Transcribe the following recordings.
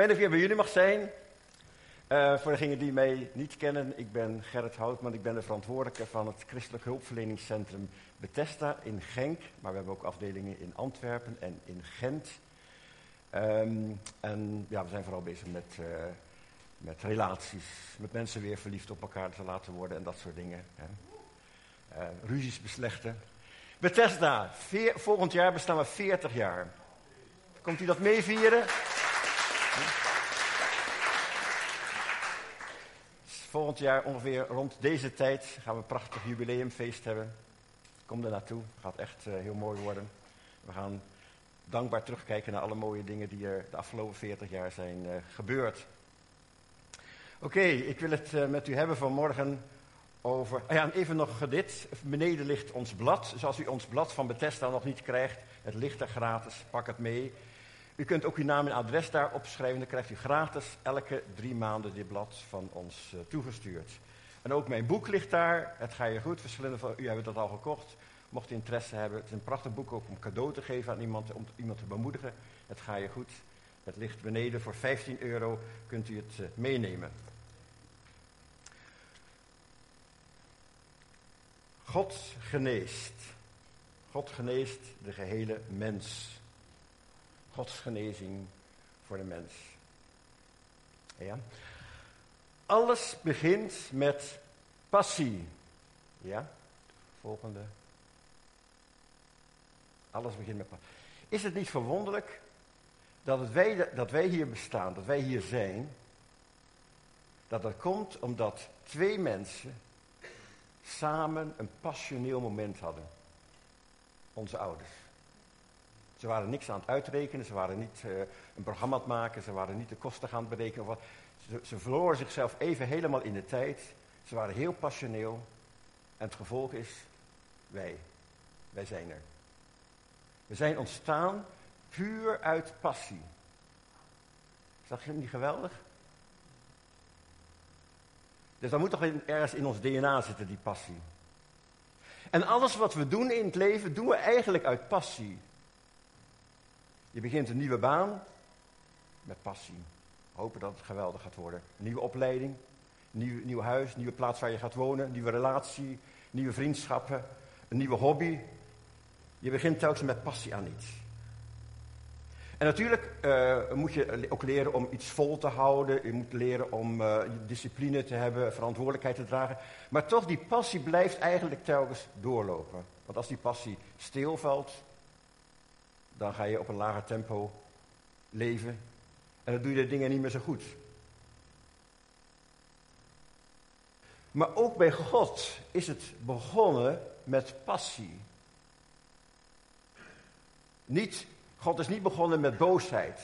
Ik weer bij jullie mag zijn. Uh, voor degenen die mij niet kennen, ik ben Gerrit Houtman. Ik ben de verantwoordelijke van het Christelijk Hulpverleningscentrum Bethesda in Genk. Maar we hebben ook afdelingen in Antwerpen en in Gent. Um, en ja, we zijn vooral bezig met, uh, met relaties, met mensen weer verliefd op elkaar te laten worden en dat soort dingen. Hè. Uh, ruzies beslechten. Bethesda, veer, volgend jaar bestaan we 40 jaar. Komt u dat meevieren? Volgend jaar ongeveer rond deze tijd gaan we een prachtig jubileumfeest hebben. Kom er naartoe, gaat echt uh, heel mooi worden. We gaan dankbaar terugkijken naar alle mooie dingen die er de afgelopen 40 jaar zijn uh, gebeurd. Oké, ik wil het uh, met u hebben vanmorgen over. Ah ja, even nog dit. Beneden ligt ons blad. Dus als u ons blad van Bethesda nog niet krijgt, het ligt er gratis, pak het mee. U kunt ook uw naam en adres daar opschrijven. Dan krijgt u gratis elke drie maanden dit blad van ons uh, toegestuurd. En ook mijn boek ligt daar. Het ga je goed. Verschillende van u hebben dat al gekocht. Mocht u interesse hebben. Het is een prachtig boek ook om cadeau te geven aan iemand. Om iemand te bemoedigen. Het ga je goed. Het ligt beneden voor 15 euro. Kunt u het uh, meenemen. God geneest. God geneest de gehele mens. Gods genezing voor de mens. Ja. Alles begint met passie. Ja, volgende. Alles begint met passie. Is het niet verwonderlijk dat, wij, dat wij hier bestaan, dat wij hier zijn, dat dat komt omdat twee mensen samen een passioneel moment hadden. Onze ouders. Ze waren niks aan het uitrekenen, ze waren niet uh, een programma aan het maken, ze waren niet de kosten gaan berekenen. Wat. Ze, ze verloren zichzelf even helemaal in de tijd. Ze waren heel passioneel. En het gevolg is, wij. Wij zijn er. We zijn ontstaan puur uit passie. Is dat niet geweldig? Dus dat moet toch ergens in ons DNA zitten, die passie. En alles wat we doen in het leven, doen we eigenlijk uit passie. Je begint een nieuwe baan met passie. Hopen dat het geweldig gaat worden. Nieuwe opleiding, nieuw, nieuw huis, nieuwe plaats waar je gaat wonen, nieuwe relatie, nieuwe vriendschappen, een nieuwe hobby. Je begint telkens met passie aan iets. En natuurlijk uh, moet je ook leren om iets vol te houden. Je moet leren om uh, discipline te hebben, verantwoordelijkheid te dragen. Maar toch, die passie blijft eigenlijk telkens doorlopen. Want als die passie stilvalt, dan ga je op een lager tempo leven. En dan doe je de dingen niet meer zo goed. Maar ook bij God is het begonnen met passie. Niet, God is niet begonnen met boosheid.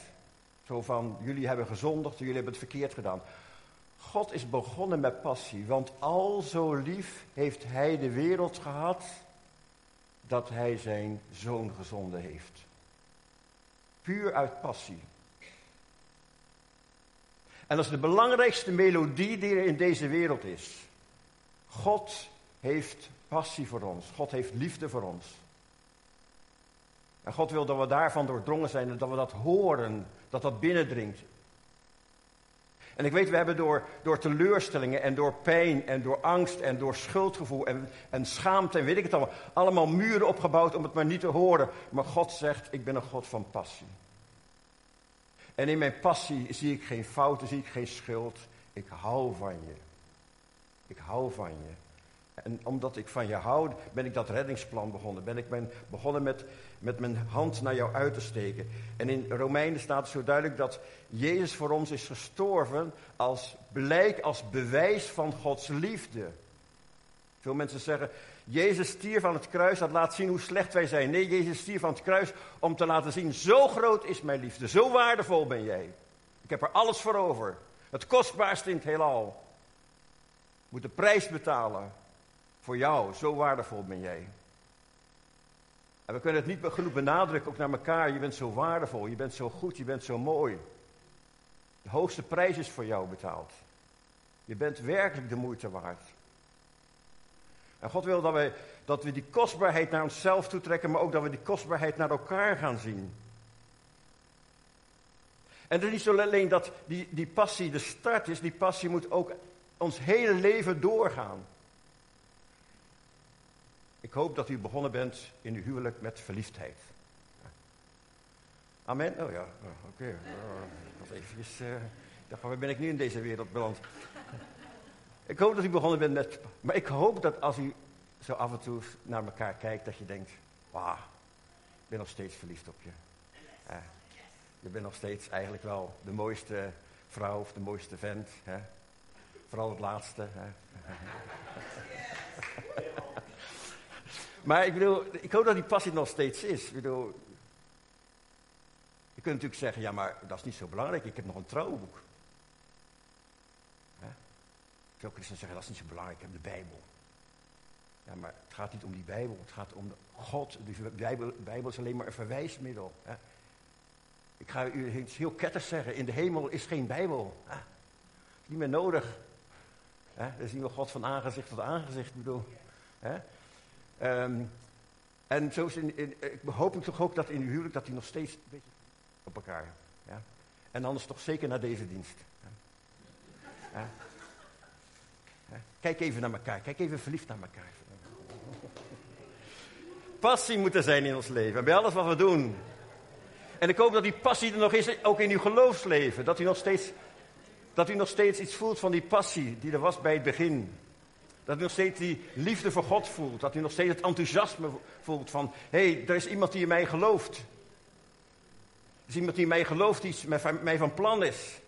Zo van, jullie hebben gezondigd, jullie hebben het verkeerd gedaan. God is begonnen met passie, want al zo lief heeft Hij de wereld gehad dat Hij zijn zoon gezonden heeft. Puur uit passie. En dat is de belangrijkste melodie die er in deze wereld is. God heeft passie voor ons. God heeft liefde voor ons. En God wil dat we daarvan doordrongen zijn en dat we dat horen, dat dat binnendringt. En ik weet, we hebben door, door teleurstellingen en door pijn en door angst en door schuldgevoel en, en schaamte en weet ik het allemaal, allemaal muren opgebouwd om het maar niet te horen. Maar God zegt, ik ben een God van passie. En in mijn passie zie ik geen fouten, zie ik geen schuld. Ik hou van je. Ik hou van je. En omdat ik van je hou, ben ik dat reddingsplan begonnen. Ben ik ben begonnen met, met mijn hand naar jou uit te steken. En in Romeinen staat zo duidelijk dat Jezus voor ons is gestorven als blijk, als bewijs van Gods liefde. Veel mensen zeggen, Jezus stierf aan het kruis, dat laat zien hoe slecht wij zijn. Nee, Jezus stierf aan het kruis om te laten zien, zo groot is mijn liefde, zo waardevol ben jij. Ik heb er alles voor over. Het kostbaarste in het heelal. Moet de prijs betalen voor jou, zo waardevol ben jij. En we kunnen het niet genoeg benadrukken, ook naar elkaar. Je bent zo waardevol, je bent zo goed, je bent zo mooi. De hoogste prijs is voor jou betaald. Je bent werkelijk de moeite waard. En God wil dat we, dat we die kostbaarheid naar onszelf toetrekken, maar ook dat we die kostbaarheid naar elkaar gaan zien. En het is niet alleen dat die, die passie de start is, die passie moet ook ons hele leven doorgaan. Ik hoop dat u begonnen bent in uw huwelijk met verliefdheid. Amen? Oh ja, oh, oké. Okay. Oh, eventjes, uh, ik dacht, waar ben ik nu in deze wereld beland? ik hoop dat u begonnen bent met... Maar ik hoop dat als u zo af en toe naar elkaar kijkt, dat je denkt... Wauw, ik ben nog steeds verliefd op je. je bent nog steeds eigenlijk wel de mooiste vrouw of de mooiste vent. Hè? Vooral het laatste. Hè? maar ik bedoel, ik hoop dat die passie nog steeds is. Ik bedoel, je kunt natuurlijk zeggen, ja, maar dat is niet zo belangrijk. Ik heb nog een trouwboek. Hè? Christenen zeggen, dat is niet zo belangrijk. Ik heb de Bijbel. Ja, maar het gaat niet om die Bijbel. Het gaat om God. De Bijbel, Bijbel is alleen maar een verwijsmiddel. Hè? Ik ga u iets heel ketters zeggen. In de hemel is geen Bijbel. Niet meer nodig. Hè? Dan zien we God van aangezicht tot aangezicht. Ik bedoel. Hè? Ehm, en zo is in, ik hoop toch ook dat in uw huwelijk dat hij nog steeds een beetje op elkaar. Ja? En anders toch zeker naar deze dienst. Ja? Kijk even naar elkaar. Kijk even verliefd naar elkaar. Passie moet er zijn in ons leven. Bij alles wat we doen. En ik hoop dat die passie er nog is, ook in uw geloofsleven. Dat u nog steeds, dat u nog steeds iets voelt van die passie die er was bij het begin. Dat u nog steeds die liefde voor God voelt. Dat u nog steeds het enthousiasme voelt van... Hé, hey, er is iemand die in mij gelooft. Er is iemand die in mij gelooft, die met mij van plan is.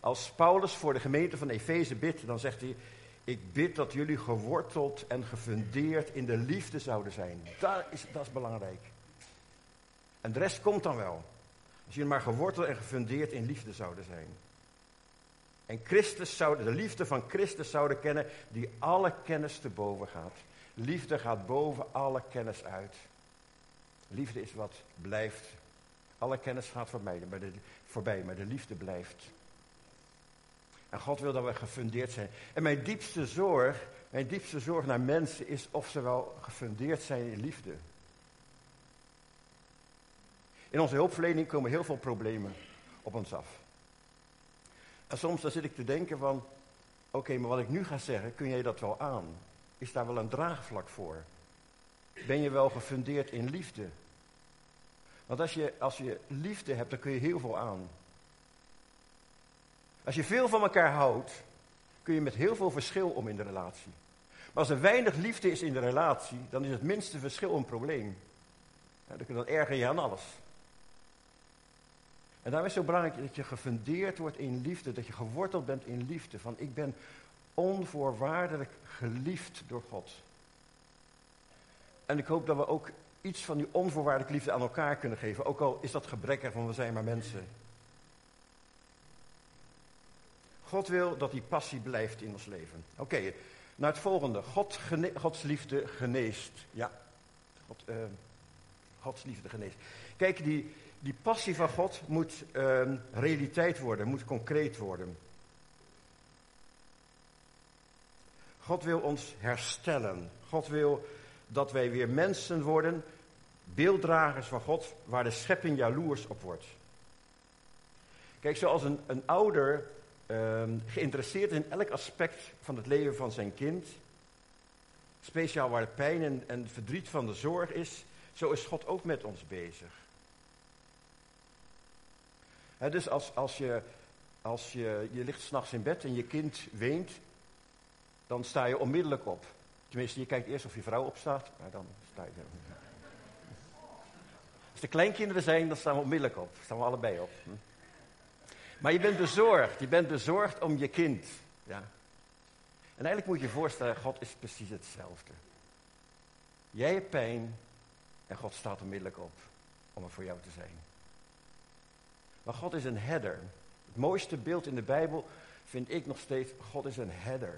Als Paulus voor de gemeente van Efeze bidt, dan zegt hij... Ik bid dat jullie geworteld en gefundeerd in de liefde zouden zijn. Dat is, dat is belangrijk. En de rest komt dan wel. Als jullie maar geworteld en gefundeerd in liefde zouden zijn. En Christus zouden, de liefde van Christus zouden kennen, die alle kennis te boven gaat. Liefde gaat boven alle kennis uit. Liefde is wat blijft. Alle kennis gaat voorbij, maar de, voorbij, maar de liefde blijft. En God wil dat we gefundeerd zijn. En mijn diepste zorg, mijn diepste zorg naar mensen is of ze wel gefundeerd zijn in liefde. In onze hulpverlening komen heel veel problemen op ons af. En soms dan zit ik te denken van, oké, maar wat ik nu ga zeggen, kun jij dat wel aan? Is daar wel een draagvlak voor? Ben je wel gefundeerd in liefde? Want als je, als je liefde hebt, dan kun je heel veel aan. Als je veel van elkaar houdt, kun je met heel veel verschil om in de relatie. Maar als er weinig liefde is in de relatie, dan is het minste verschil een probleem. Dan erger je aan alles. En daarom is het zo belangrijk dat je gefundeerd wordt in liefde, dat je geworteld bent in liefde. Van ik ben onvoorwaardelijk geliefd door God. En ik hoop dat we ook iets van die onvoorwaardelijke liefde aan elkaar kunnen geven. Ook al is dat gebrekkig, want we zijn maar mensen. God wil dat die passie blijft in ons leven. Oké, naar het volgende. God Gods liefde geneest. Ja, God, uh, Gods liefde geneest. Kijk, die, die passie van God moet uh, realiteit worden, moet concreet worden. God wil ons herstellen. God wil dat wij weer mensen worden, beelddragers van God, waar de schepping jaloers op wordt. Kijk, zoals een, een ouder um, geïnteresseerd in elk aspect van het leven van zijn kind. Speciaal waar de pijn en verdriet van de zorg is, zo is God ook met ons bezig. Dus als, als, je, als je, je ligt s'nachts in bed en je kind weent, dan sta je onmiddellijk op. Tenminste, je kijkt eerst of je vrouw opstaat, maar dan sta je. Als er kleinkinderen zijn, dan staan we onmiddellijk op. Dan staan we allebei op. Hm? Maar je bent bezorgd. Je bent bezorgd om je kind. Ja. En eigenlijk moet je je voorstellen, God is precies hetzelfde. Jij hebt pijn en God staat onmiddellijk op om er voor jou te zijn. Maar God is een herder. Het mooiste beeld in de Bijbel vind ik nog steeds, God is een herder.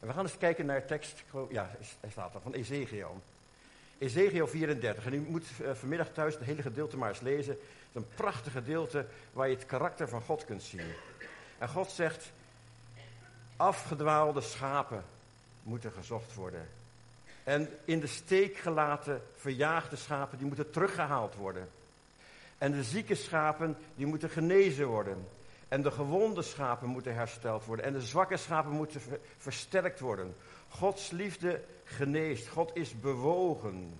En we gaan eens kijken naar tekst, ja, hij staat er, van Ezekiel. Ezekiel 34. En u moet uh, vanmiddag thuis het hele gedeelte maar eens lezen. Het is een prachtig gedeelte waar je het karakter van God kunt zien. En God zegt, afgedwaalde schapen moeten gezocht worden. En in de steek gelaten, verjaagde schapen, die moeten teruggehaald worden. En de zieke schapen, die moeten genezen worden. En de gewonde schapen moeten hersteld worden. En de zwakke schapen moeten versterkt worden. Gods liefde geneest. God is bewogen.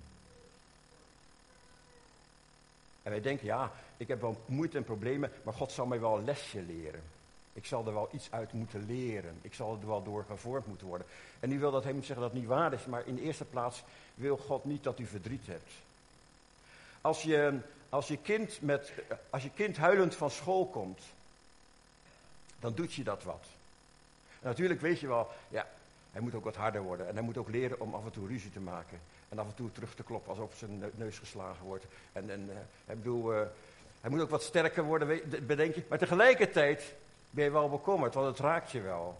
En wij denken, ja, ik heb wel moeite en problemen, maar God zal mij wel een lesje leren. Ik zal er wel iets uit moeten leren. Ik zal er wel door gevormd moeten worden. En u wil dat helemaal zeggen dat het niet waar is, maar in de eerste plaats wil God niet dat u verdriet hebt. Als je, als je, kind, met, als je kind huilend van school komt, dan doet je dat wat. En natuurlijk weet je wel, ja, hij moet ook wat harder worden. En hij moet ook leren om af en toe ruzie te maken. En af en toe terug te kloppen alsof zijn neus geslagen wordt. En, en uh, ik bedoel, uh, hij moet ook wat sterker worden, bedenk je. Maar tegelijkertijd ben je wel bekommerd, want het raakt je wel.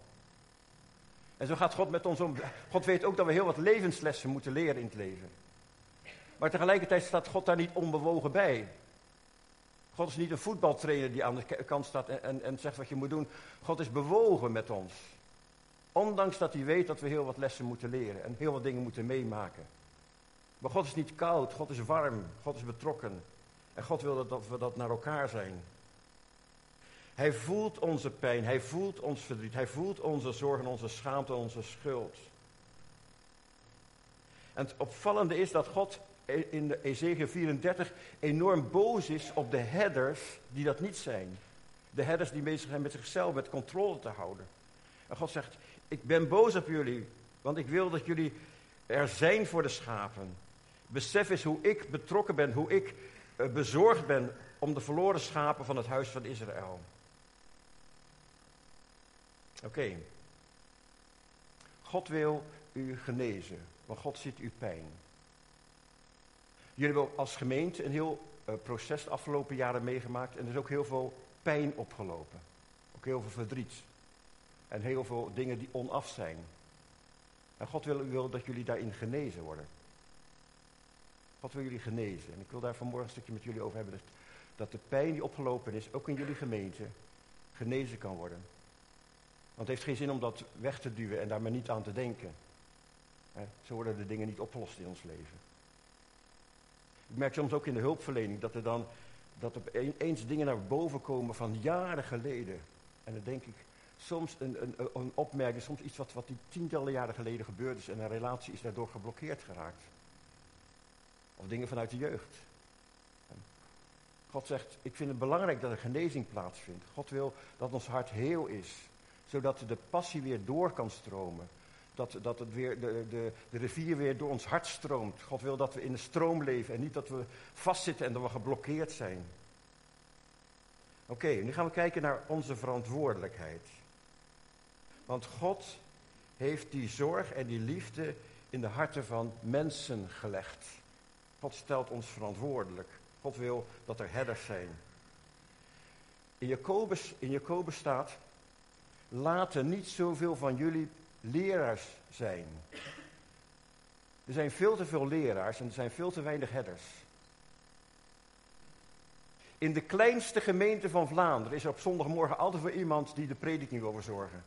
En zo gaat God met ons om. God weet ook dat we heel wat levenslessen moeten leren in het leven. Maar tegelijkertijd staat God daar niet onbewogen bij. God is niet een voetbaltrainer die aan de kant staat en, en, zegt wat je moet doen. God is bewogen met ons. Ondanks dat hij weet dat we heel wat lessen moeten leren en heel wat dingen moeten meemaken. Maar God is niet koud, God is warm, God is betrokken. En God wil dat we dat naar elkaar zijn. Hij voelt onze pijn, hij voelt ons verdriet, hij voelt onze zorgen, onze schaamte, onze schuld. En het opvallende is dat God in Ezekiel 34 enorm boos is op de herders die dat niet zijn. De herders die bezig zijn met zichzelf, met controle te houden. En God zegt, ik ben boos op jullie, want ik wil dat jullie er zijn voor de schapen. Besef eens hoe ik betrokken ben, hoe ik uh, bezorgd ben om de verloren schapen van het huis van Israël. Oké. God wil u genezen, want God ziet uw pijn. Jullie hebben als gemeente een heel uh, proces de afgelopen jaren meegemaakt en er is ook heel veel pijn opgelopen. Ook heel veel verdriet. En heel veel dingen die onaf zijn. En God wil, wil dat jullie daarin genezen worden. God wil jullie genezen. En ik wil daar vanmorgen een stukje met jullie over hebben. Dat, dat de pijn die opgelopen is, ook in jullie gemeente, genezen kan worden. Want het heeft geen zin om dat weg te duwen en daar maar niet aan te denken. zo worden de dingen niet opgelost in ons leven. Ik merk soms ook in de hulpverlening dat er dan dat er eens dingen naar boven komen van jaren geleden. En dan denk ik, soms een, een, een opmerking, soms iets wat, wat die tientallen jaren geleden gebeurd is en een relatie is daardoor geblokkeerd geraakt. Of dingen vanuit de jeugd. God zegt, ik vind het belangrijk dat er genezing plaatsvindt. God wil dat ons hart heel is, zodat de passie weer door kan stromen. Dat, dat het weer, de, de, de rivier weer door ons hart stroomt. God wil dat we in de stroom leven en niet dat we vastzitten en dat we geblokkeerd zijn. Oké, nu gaan we kijken naar onze verantwoordelijkheid. Want God heeft die zorg en die liefde in de harten van mensen gelegd. God stelt ons verantwoordelijk. God wil dat er herders zijn. In Jacobus, in Jacobus staat, laten niet zoveel van jullie leraars zijn. Er zijn veel te veel leraars en er zijn veel te weinig herders. In de kleinste gemeente van Vlaanderen is er op zondagmorgen altijd weer iemand die de prediking wil verzorgen.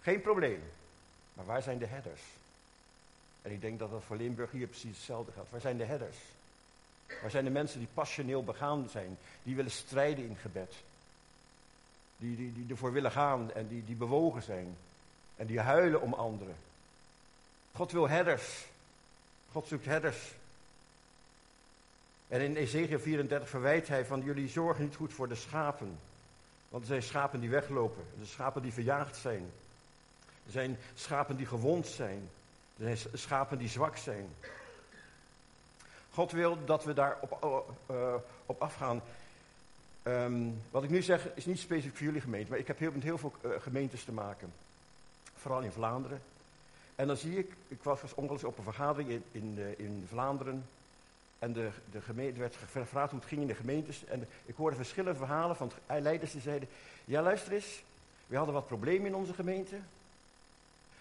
Geen probleem. Maar waar zijn de herders? En ik denk dat dat voor Limburg hier precies hetzelfde geldt. Waar zijn de herders? Waar zijn de mensen die passioneel begaan zijn, die willen strijden in gebed? Die, die, die ervoor willen gaan en die, die bewogen zijn. En die huilen om anderen. God wil herders. God zoekt herders. En in Ezekiel 34 verwijt hij van jullie zorgen niet goed voor de schapen. Want er zijn schapen die weglopen. Er zijn schapen die verjaagd zijn. Er zijn schapen die gewond zijn. Er zijn schapen die zwak zijn. God wil dat we daar op, uh, op afgaan. Um, wat ik nu zeg is niet specifiek voor jullie gemeente, maar ik heb heel, met heel veel uh, gemeentes te maken. Vooral in Vlaanderen. En dan zie ik, ik was ongeveer op een vergadering in, in, uh, in Vlaanderen. En de, de gemeente werd gevraagd hoe het ging in de gemeentes. En ik hoorde verschillende verhalen van leiders die zeiden: Ja, luister eens, we hadden wat problemen in onze gemeente.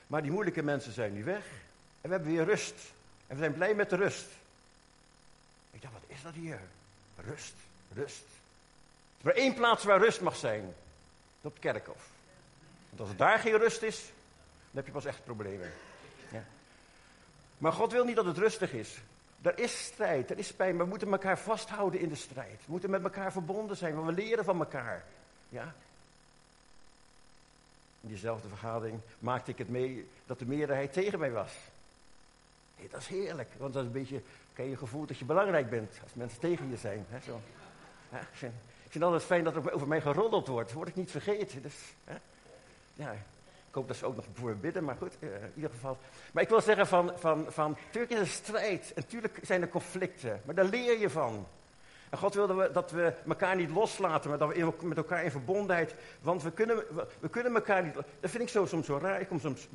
Maar die moeilijke mensen zijn nu weg. En we hebben weer rust. En we zijn blij met de rust. Ik dacht, wat is dat hier? Rust, rust. Er is maar één plaats waar rust mag zijn. Dat kerkhof. Want als er daar geen rust is, heb je pas echt problemen. Ja. Maar God wil niet dat het rustig is. Er is strijd, er is pijn, maar we moeten elkaar vasthouden in de strijd. We moeten met elkaar verbonden zijn, want we leren van elkaar. Ja? In diezelfde vergadering maakte ik het mee dat de meerderheid tegen mij was. Dat is heerlijk, want dat is een beetje, kan je gevoel dat je belangrijk bent als mensen tegen je zijn. Hè, zo. Ik, vind, vind altijd fijn dat er over mij geroddeld wordt, word ik niet vergeten. Dus, hè. Ja, ik hoop dat ze ook nog voor bidden, maar goed, uh, in ieder geval. Maar ik wil zeggen van, van, van, natuurlijk is er strijd, en natuurlijk zijn er conflicten, maar daar leer je van. En God wilde dat we elkaar niet loslaten, maar dat we met elkaar in verbondenheid. Want we kunnen, we, kunnen elkaar niet. Dat vind ik zo, soms zo raar. Ik kom soms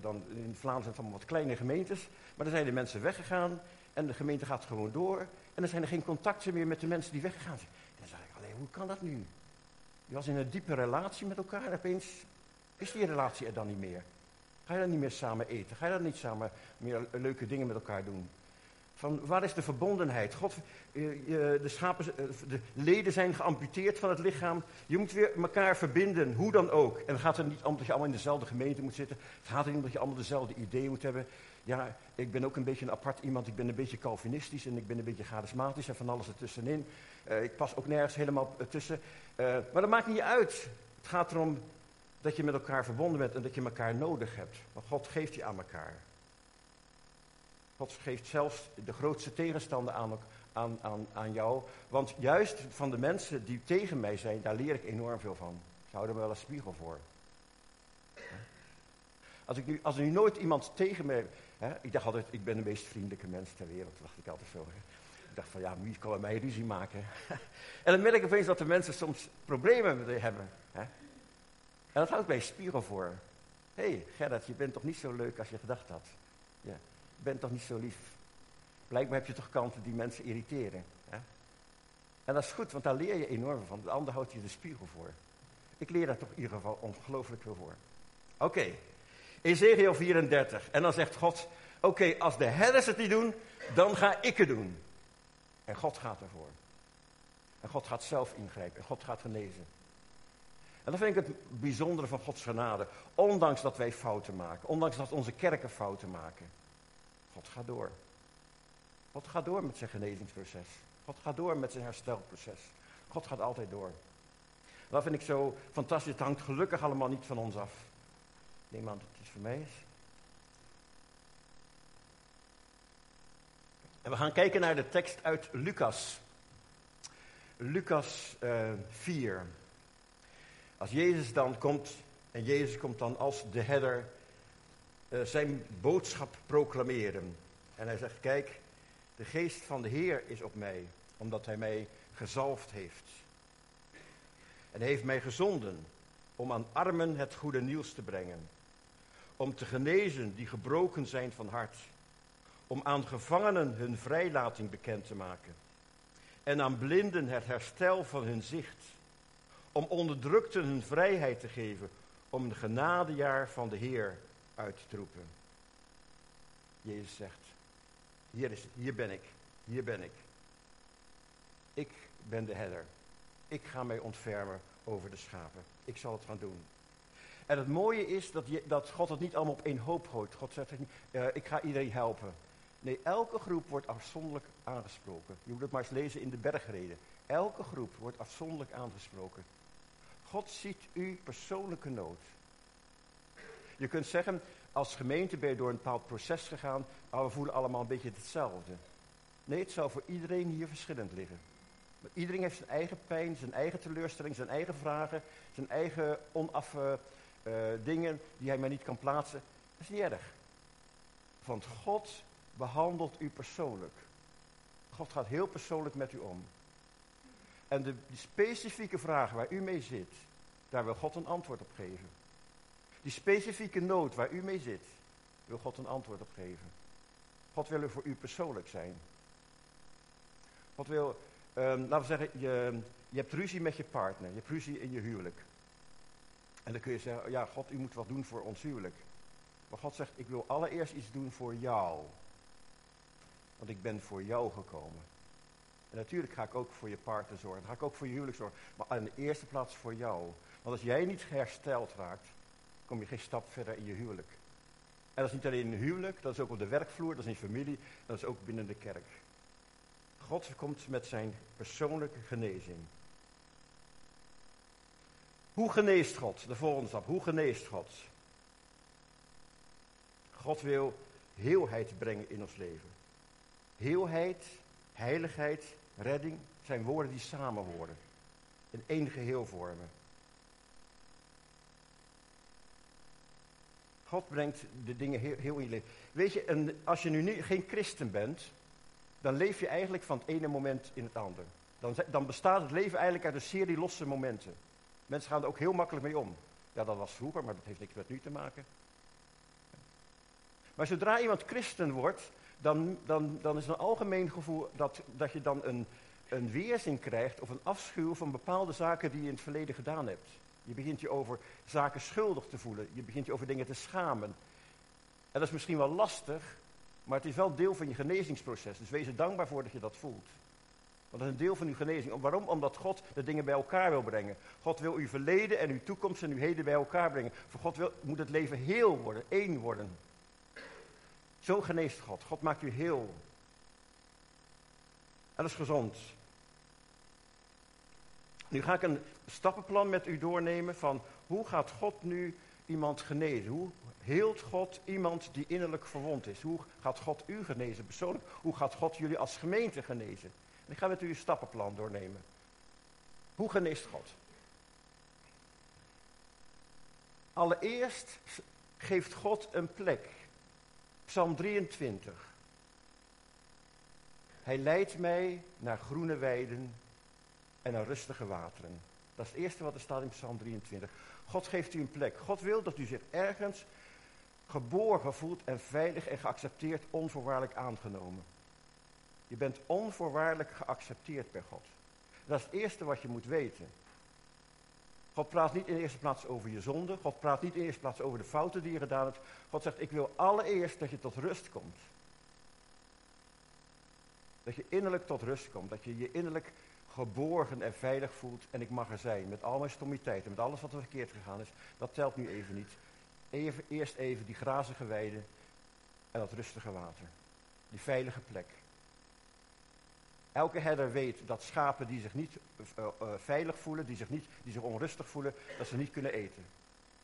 dan, in Vlaanderen allemaal wat kleine gemeentes. Maar dan zijn de mensen weggegaan en de gemeente gaat gewoon door. En dan zijn er geen contacten meer met de mensen die weggegaan zijn. En dan zeg ik alleen, hoe kan dat nu? Je was in een diepe relatie met elkaar en opeens is die relatie er dan niet meer. Ga je dan niet meer samen eten? Ga je dan niet samen meer leuke dingen met elkaar doen? Van waar is de verbondenheid? God, de, schapen, eh, de leden zijn geamputeerd van het lichaam. Je moet weer elkaar verbinden, hoe dan ook. En het gaat er niet om dat je allemaal in dezelfde gemeente moet zitten. Het gaat er niet om dat je allemaal dezelfde ideeën moet hebben. Ja, ik ben ook een beetje een apart iemand. Ik ben een beetje Calvinistisch en ik ben een beetje charismatisch en van alles ertussenin. Uh, ik pas ook nergens helemaal tussen. Maar dat maakt niet uit. Het gaat erom dat je met elkaar verbonden bent en dat je elkaar nodig hebt. Want God geeft je aan elkaar. God geeft zelfs de grootste tegenstander aan, aan, aan, aan jou. Want juist van de mensen die tegen mij zijn, daar leer ik enorm veel van. Ze houden me wel een spiegel voor. Als, ik nu, als er nu nooit iemand tegen me... Hè, ik dacht altijd, ik ben de meest vriendelijke mens ter wereld. Dacht ik altijd zo. Ik dacht van, ja, wie kan met mij ruzie maken? en dan merk ik opeens dat de mensen soms problemen hebben. Hè? En dat houdt mij spiegel voor. Hé, hey, Gerrit, je bent toch niet zo leuk als je gedacht had? Ja bent toch niet zo lief. Blijkbaar heb je toch kanten die mensen irriteren. Hè? En dat is goed, want daar leer je enorm van. De ander houdt je de spiegel voor. Ik leer daar toch in ieder geval ongelooflijk veel voor. Oké, okay. Ezekiel 34. En dan zegt God, oké, als de herders het niet doen, dan ga ik het doen. En God gaat ervoor. En God gaat zelf ingrijpen. En God gaat genezen. En dat vind ik het bijzondere van Gods genade. Ondanks dat wij fouten maken. Ondanks dat onze kerken fouten maken. God gaat door. God gaat door met zijn genezingsproces. God gaat door met zijn herstelproces. God gaat altijd door. Dat vind ik zo fantastisch. Het hangt gelukkig allemaal niet van ons af. Neem aan dat het iets voor mij is. En we gaan kijken naar de tekst uit Lucas. Lucas uh, eh, 4. Als Jezus dan komt, en Jezus komt dan als de herder uh, zijn boodschap proclameren. En hij zegt, kijk, de geest van de Heer is op mij, omdat hij mij gezalfd heeft. En hij heeft mij gezonden om aan armen het goede nieuws te brengen. Om te genezen die gebroken zijn van hart. Om aan gevangenen hun vrijlating bekend te maken. En aan blinden het herstel van hun zicht. Om onderdrukten hun vrijheid te geven. Om een genadejaar van de Heer uit te roepen. Jezus zegt, hier, is, hier ben ik, hier ben ik. Ik ben de herder. Ik ga mij ontfermen over de schapen. Ik zal het gaan doen. En het mooie is dat, dat God het niet allemaal op één hoop gooit. God zegt niet, uh, ik ga iedereen helpen. Nee, elke groep wordt afzonderlijk aangesproken. Je moet het maar eens lezen in de bergreden. Elke groep wordt afzonderlijk aangesproken. God ziet uw persoonlijke nood. Je kunt zeggen, als gemeente ben je door een bepaald proces gegaan, maar we voelen allemaal een beetje hetzelfde. Nee, het zou voor iedereen hier verschillend liggen. Iedereen heeft zijn eigen pijn, zijn eigen teleurstelling, zijn eigen vragen, zijn eigen onaf uh, dingen die hij maar niet kan plaatsen. Dat is niet erg. Want God behandelt u persoonlijk. God gaat heel persoonlijk met u om. En de, specifieke vragen waar u mee zit, daar wil God een antwoord op geven. Die specifieke nood waar u mee zit, wil God een antwoord op geven. God wil er voor u persoonlijk zijn. God wil, um, laten we zeggen, je, je hebt ruzie met je partner, je hebt ruzie in je huwelijk. En dan kun je zeggen, ja, God, u moet wat doen voor ons huwelijk. Maar God zegt, ik wil allereerst iets doen voor jou. Want ik ben voor jou gekomen. Natuurlijk ga ik ook voor je partner zorgen. Ga ik ook voor je huwelijk zorgen. Maar aan de eerste plaats voor jou. Want als jij niet hersteld raakt, kom je geen stap verder in je huwelijk. En dat is niet alleen in een huwelijk, dat is ook op de werkvloer, dat is in familie, dat is ook binnen de kerk. God komt met zijn persoonlijke genezing. Hoe geneest God? De volgende stap. Hoe geneest God? God wil heelheid brengen in ons leven. Heelheid, heiligheid, redding zijn woorden die samen horen. In één geheel vormen. God brengt de dingen heel, heel in je leven. Weet je, als je nu niet, geen christen bent, dan leef je eigenlijk van het ene moment in het andere. Dan, dan bestaat het leven eigenlijk uit een serie losse momenten. Mensen gaan er ook heel makkelijk mee om. Ja, dat was vroeger, maar dat heeft niks met nu te maken. Maar zodra iemand christen wordt, dan, dan, dan is een algemeen gevoel dat, dat je dan een, een weerzin krijgt of een afschuw van bepaalde zaken die je in het verleden gedaan hebt. Je begint je over zaken schuldig te voelen. Je begint je over dingen te schamen. En dat is misschien wel lastig, maar het is wel deel van je genezingsproces. Dus wees er dankbaar voor dat je dat voelt. Want dat is een deel van uw genezing. Waarom? Omdat God de dingen bij elkaar wil brengen. God wil uw verleden en uw toekomst en uw heden bij elkaar brengen. Voor God wil, moet het leven heel worden, één worden. Zo geneest God. God maakt u heel. Is gezond. Nu ga ik een stappenplan met u doornemen van hoe gaat God nu iemand genezen? Hoe heelt God iemand die innerlijk verwond is? Hoe gaat God u genezen persoonlijk? Hoe gaat God jullie als gemeente genezen? En ik ga met u een stappenplan doornemen. Hoe geneest God? Allereerst geeft God een plek. Psalm 23. Hij leidt mij naar groene weiden en naar rustige wateren. Dat is het eerste wat er staat in Psalm 23. God geeft u een plek. God wil dat u zich ergens geboren voelt en veilig en geaccepteerd, onvoorwaardelijk aangenomen. Je bent onvoorwaardelijk geaccepteerd bij God. Dat is het eerste wat je moet weten. God praat niet in de eerste plaats over je zonde. God praat niet in de eerste plaats over de fouten die je gedaan hebt. God zegt, ik wil allereerst dat je tot rust komt. Dat je innerlijk tot rust komt. Dat je je innerlijk geborgen en veilig voelt. En ik mag er zijn. Met al mijn stommiteiten. Met alles wat er verkeerd gegaan is. Dat telt nu even niet. Even, eerst even die grazige weiden. En dat rustige water. Die veilige plek. Elke herder weet dat schapen die zich niet uh, uh, veilig voelen, die zich, niet, die zich onrustig voelen, dat ze niet kunnen eten.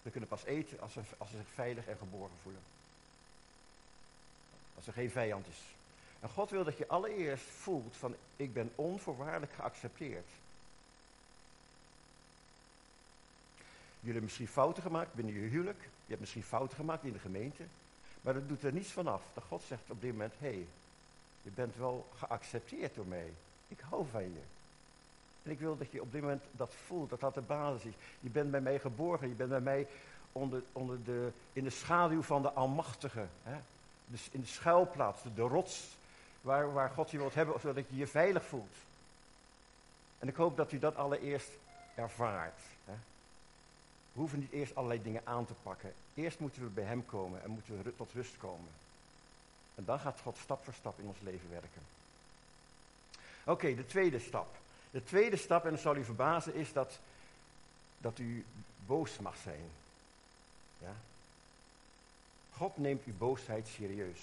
Ze kunnen pas eten als ze, als ze zich veilig en geborgen voelen. Als er geen vijand is. En God wil dat je allereerst voelt van ik ben onvoorwaardelijk geaccepteerd. Jullie hebben misschien fouten gemaakt binnen je huwelijk. Je hebt misschien fouten gemaakt in de gemeente. Maar dat doet er niets vanaf. Dat God zegt op dit moment, hé, hey, je bent wel geaccepteerd door mij. Ik hou van je. En ik wil dat je op dit moment dat voelt, dat dat de basis is. Je bent bij mij geboren, je bent bij mij onder, onder de, in de schaduw van de Almachtige. Hè? Dus in de schuilplaats, de, de rots waar, waar God je wilt hebben, zodat je je veilig voelt. En ik hoop dat u dat allereerst ervaart. Hè? We hoeven niet eerst allerlei dingen aan te pakken. Eerst moeten we bij Hem komen en moeten we tot rust komen. En dan gaat God stap voor stap in ons leven werken. Oké, de tweede stap. De tweede stap, en dat zal u verbazen, is dat, dat u boos mag zijn. Ja? God neemt uw boosheid serieus.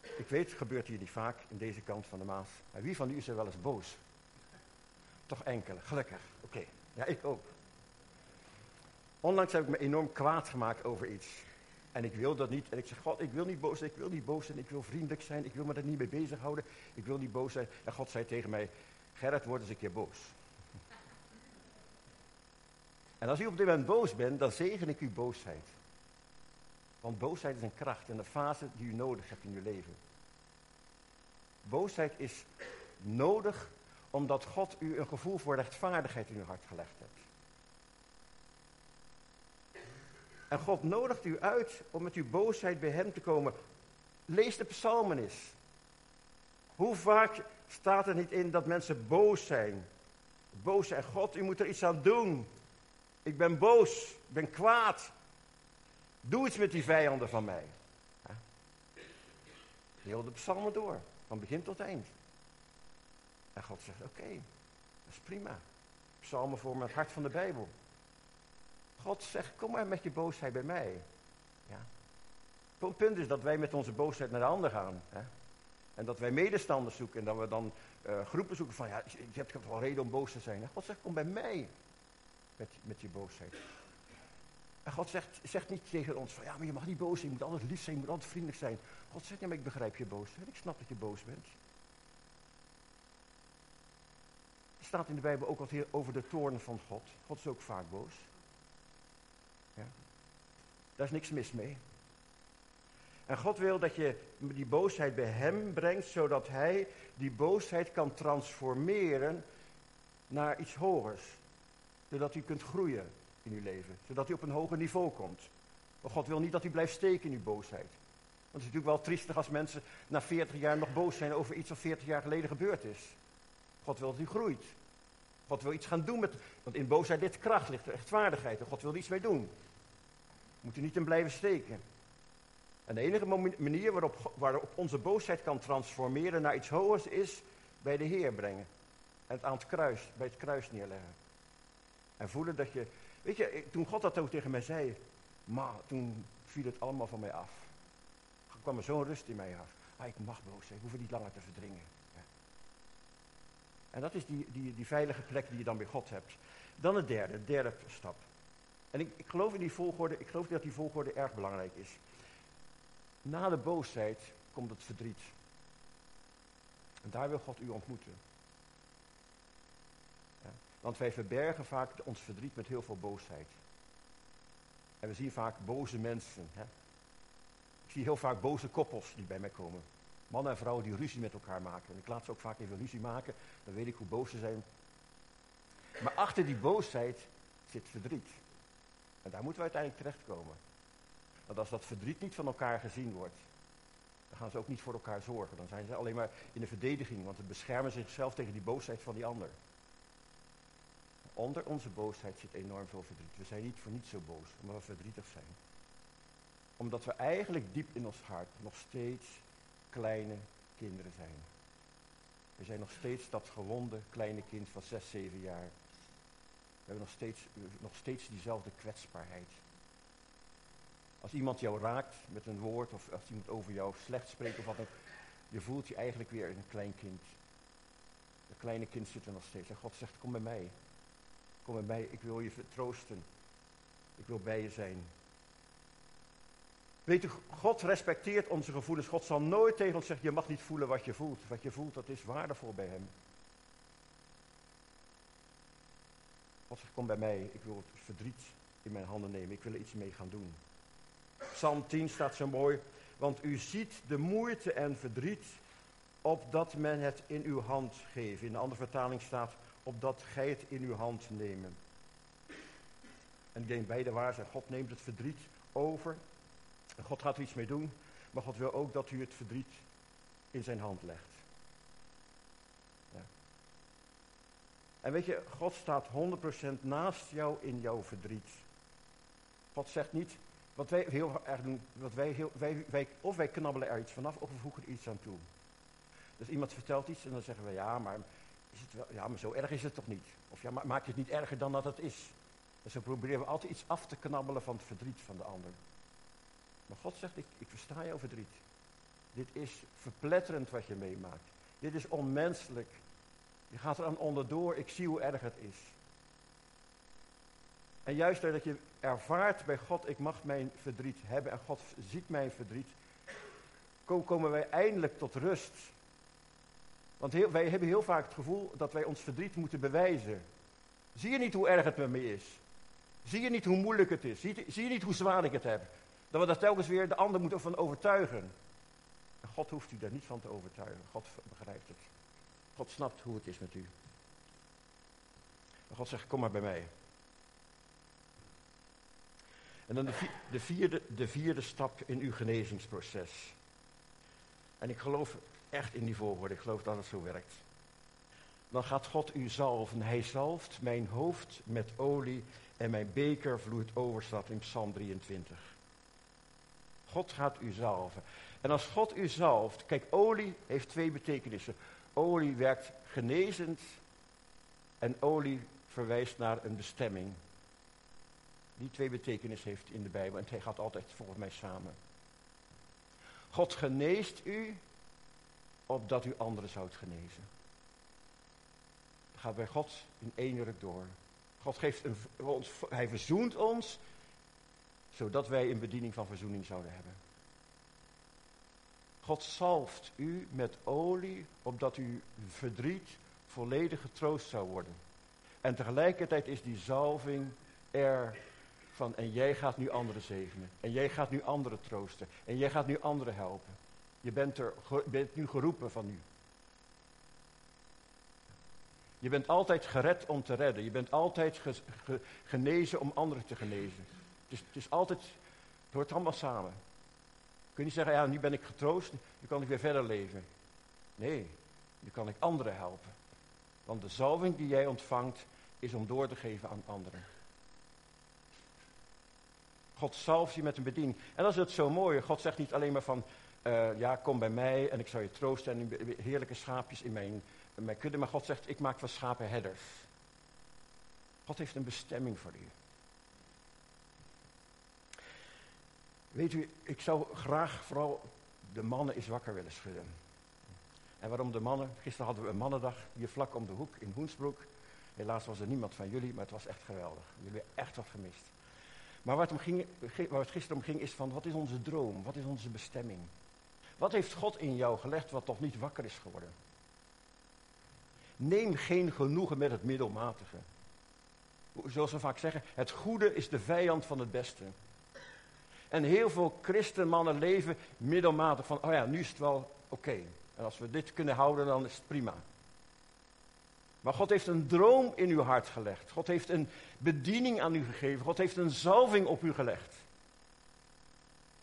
Ik weet, gebeurt hier niet vaak in deze kant van de Maas. Maar wie van u is er wel eens boos? Toch enkele, gelukkig. Oké, ja, ik ook. Onlangs heb ik me enorm kwaad gemaakt over iets. En ik wil dat niet. En ik zeg, God, ik wil niet boos zijn, ik wil niet boos zijn, ik wil vriendelijk zijn, ik wil me er niet mee bezighouden, ik wil niet boos zijn. En God zei tegen mij, Gerrit, word eens een keer boos. En als u op dit moment boos bent, dan zegen ik uw boosheid. Want boosheid is een kracht en een fase die u nodig hebt in uw leven. Boosheid is nodig omdat God u een gevoel voor rechtvaardigheid in uw hart gelegd heeft. En God nodigt u uit om met uw boosheid bij Hem te komen. Lees de psalmen eens. Hoe vaak staat er niet in dat mensen boos zijn? Boos zijn. God, u moet er iets aan doen. Ik ben boos. Ik ben kwaad. Doe iets met die vijanden van mij. Heel de psalmen door. Van begin tot eind. En God zegt, oké, dat is prima. Psalmen voor het hart van de Bijbel. God zegt, kom maar met je boosheid bij mij. Ja. Het punt is dat wij met onze boosheid naar de ander gaan. Hè? En dat wij medestanders zoeken en dat we dan uh, groepen zoeken van, ja, je hebt wel reden om boos te zijn. God zegt, kom bij mij met, met je boosheid. En God zegt, zegt niet tegen ons van, ja, maar je mag niet boos zijn, je moet altijd lief zijn, je moet altijd vriendelijk zijn. God zegt, ja, maar ik begrijp je boosheid, ik snap dat je boos bent. Er staat in de Bijbel ook wat over de toorn van God. God is ook vaak boos. Daar is niks mis mee. En God wil dat je die boosheid bij Hem brengt, zodat Hij die boosheid kan transformeren naar iets hogers. Zodat u kunt groeien in uw leven. Zodat u op een hoger niveau komt. Maar God wil niet dat u blijft steken in uw boosheid. Want het is natuurlijk wel triestig als mensen na 40 jaar nog boos zijn over iets wat 40 jaar geleden gebeurd is. God wil dat u groeit. God wil iets gaan doen met. Want in boosheid ligt kracht, ligt rechtvaardigheid. En God wil er iets mee doen. Moet u niet in blijven steken. En de enige manier waarop, waarop onze boosheid kan transformeren naar iets hogers is bij de Heer brengen. En het aan het kruis, bij het kruis neerleggen. En voelen dat je. Weet je, toen God dat ook tegen mij zei, maar toen viel het allemaal van mij af. Er kwam er zo'n rust in mij af. Ah, ik mag boos zijn, ik hoef het niet langer te verdringen. En dat is die, die, die veilige plek die je dan bij God hebt. Dan het derde, de derde stap. En ik, ik geloof in die volgorde, ik geloof dat die volgorde erg belangrijk is. Na de boosheid komt het verdriet. En daar wil God u ontmoeten. Ja, want wij verbergen vaak ons verdriet met heel veel boosheid. En we zien vaak boze mensen. Hè? Ik zie heel vaak boze koppels die bij mij komen. Mannen en vrouwen die ruzie met elkaar maken. En ik laat ze ook vaak even ruzie maken. Dan weet ik hoe boos ze zijn. Maar achter die boosheid zit verdriet. En daar moeten we uiteindelijk terechtkomen. Want als dat verdriet niet van elkaar gezien wordt, dan gaan ze ook niet voor elkaar zorgen. Dan zijn ze alleen maar in de verdediging, want ze beschermen zichzelf tegen die boosheid van die ander. Onder onze boosheid zit enorm veel verdriet. We zijn niet voor niets zo boos, omdat we verdrietig zijn. Omdat we eigenlijk diep in ons hart nog steeds kleine kinderen zijn. We zijn nog steeds dat gewonde kleine kind van zes, zeven jaar. We hebben nog steeds, nog steeds diezelfde kwetsbaarheid. Als iemand jou raakt met een woord of als iemand over jou slecht spreekt of wat dan je voelt je eigenlijk weer een klein kind. Een kleine kind zit er nog steeds. En God zegt, kom bij mij. Kom bij mij, ik wil je vertroosten. Ik wil bij je zijn. Weet u, God respecteert onze gevoelens. God zal nooit tegen ons zeggen, je mag niet voelen wat je voelt. Wat je voelt, dat is waardevol bij hem. God zegt, kom bij mij, ik wil het verdriet in mijn handen nemen. Ik wil er iets mee gaan doen. Psalm 10 staat zo mooi. Want u ziet de moeite en verdriet, opdat men het in uw hand geeft. In de andere vertaling staat, opdat gij het in uw hand nemen. En ik denk beide waar zijn. God neemt het verdriet over. En God gaat er iets mee doen. Maar God wil ook dat u het verdriet in zijn hand legt. Ja. En weet je, God staat 100% naast jou in jouw verdriet. God zegt niet, wat wij heel erg doen, wat wij heel, wij, wij, of wij knabbelen er iets vanaf, of we voegen er iets aan toe. Dus iemand vertelt iets en dan zeggen we, ja, maar, is het wel, ja, maar zo erg is het toch niet? Of ja, maak je het niet erger dan dat het is? Dus zo proberen we altijd iets af te knabbelen van het verdriet van de ander. Maar God zegt, ik, ik versta jouw verdriet. Dit is verpletterend wat je meemaakt. Dit is onmenselijk. Je gaat er aan onderdoor, ik zie hoe erg het is. En juist doordat je ervaart bij God, ik mag mijn verdriet hebben en God ziet mijn verdriet, komen wij eindelijk tot rust. Want wij hebben heel vaak het gevoel dat wij ons verdriet moeten bewijzen. Zie je niet hoe erg het met me is? Zie je niet hoe moeilijk het is? Zie, zie je niet hoe zwaar ik het heb? Dat we daar telkens weer de ander moeten van overtuigen. En God hoeft u daar niet van te overtuigen. God begrijpt het. God snapt hoe het is met u. En God zegt, kom maar bij mij. En dan de vierde, de vierde stap in uw genezingsproces. En ik geloof echt in die volgorde, ik geloof dat het zo werkt. Dan gaat God u zalven. Hij zalft mijn hoofd met olie en mijn beker vloeit over, in Psalm 23. God gaat u zalven. En als God u zalft, kijk, olie heeft twee betekenissen. Olie werkt genezend en olie verwijst naar een bestemming. die twee betekenissen heeft in de Bijbel. En het gaat altijd volgens mij samen. God geneest u opdat u anderen zoudt genezen. Dat gaat bij God in één ruk door. God geeft een, hij verzoent ons, zodat wij een bediening van verzoening zouden hebben. God zalft u met olie, opdat uw verdriet volledig getroost zou worden. En tegelijkertijd is die zalving er van, en jij gaat nu anderen zegenen. En jij gaat nu anderen troosten. En jij gaat nu anderen helpen. Je bent, er, bent nu geroepen van nu. Je bent altijd gered om te redden. Je bent altijd genezen om anderen te genezen. Is, het is altijd, het hoort allemaal samen. Je niet zeggen, ja, nu ben ik getroost, nu kan ik weer verder leven. Nee, nu kan ik anderen helpen. Want de zalving die jij ontvangt, is om door te geven aan anderen. God zalft je met een bediening. En dat is het zo mooie. God zegt niet alleen maar van, uh, ja, kom bij mij en ik zal je troosten en heerlijke schaapjes in mijn, in mijn kudde. Maar God zegt, ik maak van schapen herders. God heeft een bestemming voor u. Weet u, ik zou graag vooral de mannen eens wakker willen schudden. En waarom de mannen? Gisteren hadden we een mannendag hier vlak om de hoek in Hoensbroek. Helaas was er niemand van jullie, maar het was echt geweldig. Jullie hebben echt wat gemist. Maar waar het, om ging, waar het gisteren om ging is van, wat is onze droom? Wat is onze bestemming? Wat heeft God in jou gelegd wat toch niet wakker is geworden? Neem geen genoegen met het middelmatige. Zoals we vaak zeggen, het goede is de vijand van het beste. En heel veel christenmannen leven middelmatig van, oh ja, nu is het wel oké. En als we dit kunnen houden, dan is het prima. Maar God heeft een droom in uw hart gelegd. God heeft een bediening aan u gegeven. God heeft een zalving op u gelegd.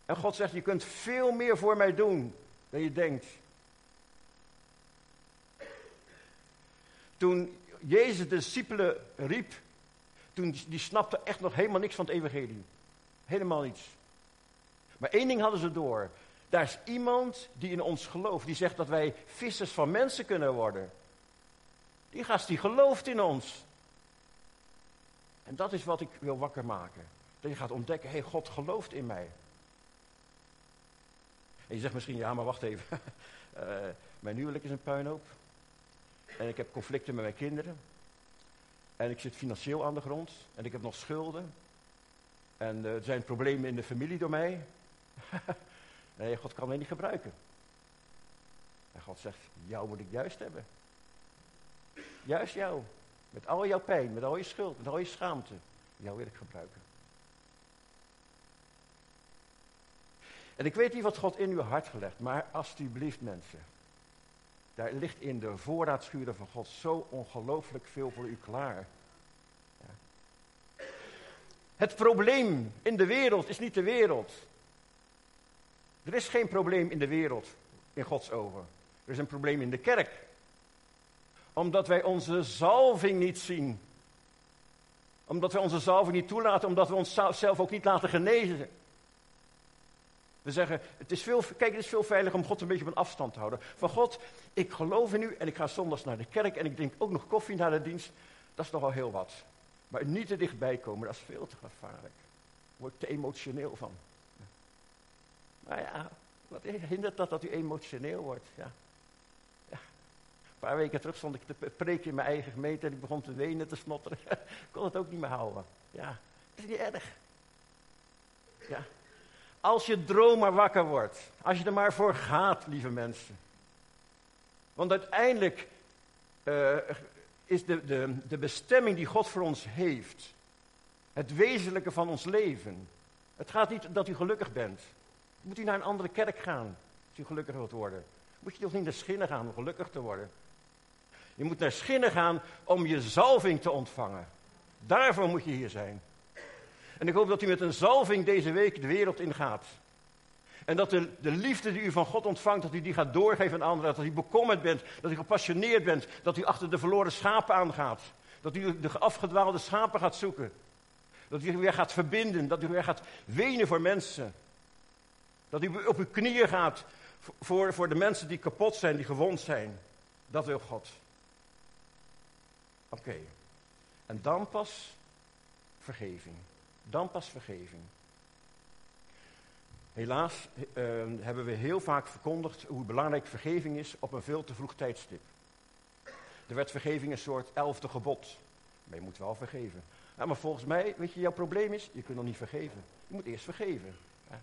En God zegt, je kunt veel meer voor mij doen dan je denkt. Toen Jezus de discipelen riep, toen die snapte echt nog helemaal niks van het evangelie. Helemaal niets. Maar één ding hadden ze door. Daar is iemand die in ons gelooft. Die zegt dat wij vissers van mensen kunnen worden. Die gast die gelooft in ons. En dat is wat ik wil wakker maken. Dat je gaat ontdekken, hé, hey, God gelooft in mij. En je zegt misschien, ja, maar wacht even. uh, mijn huwelijk is een puinhoop. En ik heb conflicten met mijn kinderen. En ik zit financieel aan de grond. En ik heb nog schulden. En uh, er zijn problemen in de familie door mij. nee, God kan mij niet gebruiken. En God zegt, jou moet ik juist hebben. Juist jou. Met al jouw pijn, met al je schuld, met al je schaamte. Jou wil ik gebruiken. En ik weet niet wat God in uw hart gelegd, maar alsjeblieft mensen. Daar ligt in de voorraadschuren van God zo ongelooflijk veel voor u klaar. Ja. Het probleem in de wereld is niet de wereld. Er is geen probleem in de wereld, in Gods ogen. Er is een probleem in de kerk. Omdat wij onze zalving niet zien. Omdat wij onze zalving niet toelaten, omdat we onszelf ook niet laten genezen. We zeggen, het is veel, kijk, het is veel veiliger om God een beetje op een afstand te houden. Van God, ik geloof in u en ik ga zondags naar de kerk en ik drink ook nog koffie na de dienst. Dat is nogal heel wat. Maar niet te dichtbij komen, dat is veel te gevaarlijk. Word ik te emotioneel van. Maar ja, wat hindert dat dat u emotioneel wordt? Ja. Een paar weken terug stond ik te preken in mijn eigen gemeente en ik begon te wenen, te snotteren. ik kon het ook niet meer houden. Ja, dat is niet erg. Ja. Als je droom maar wakker wordt. Als je er maar voor gaat, lieve mensen. Want uiteindelijk uh, is de, de, de bestemming die God voor ons heeft. Het wezenlijke van ons leven. Het gaat niet dat u gelukkig bent. Moet u naar een andere kerk gaan als u gelukkig wilt worden? Moet je toch niet naar Schinnen gaan om gelukkig te worden? Je moet naar Schinnen gaan om je zalving te ontvangen. Daarvoor moet je hier zijn. En ik hoop dat u met een zalving deze week de wereld ingaat. En dat de, de liefde die u van God ontvangt, dat u die gaat doorgeven aan anderen. Dat u bekommerd bent, dat u gepassioneerd bent, dat u achter de verloren schapen aangaat. Dat u de afgedwaalde schapen gaat zoeken. Dat u weer gaat verbinden, dat u weer gaat wenen voor mensen. Dat u op uw knieën gaat voor, voor de mensen die kapot zijn, die gewond zijn. Dat wil God. Oké. En dan pas vergeving. Dan pas vergeving. Helaas eh, hebben we heel vaak verkondigd hoe belangrijk vergeving is op een veel te vroeg tijdstip. Er werd vergeving een soort elfde gebod. Maar je moet wel vergeven. Ja, maar volgens mij, weet je, jouw probleem is, je kunt nog niet vergeven. Je moet eerst vergeven. Ja.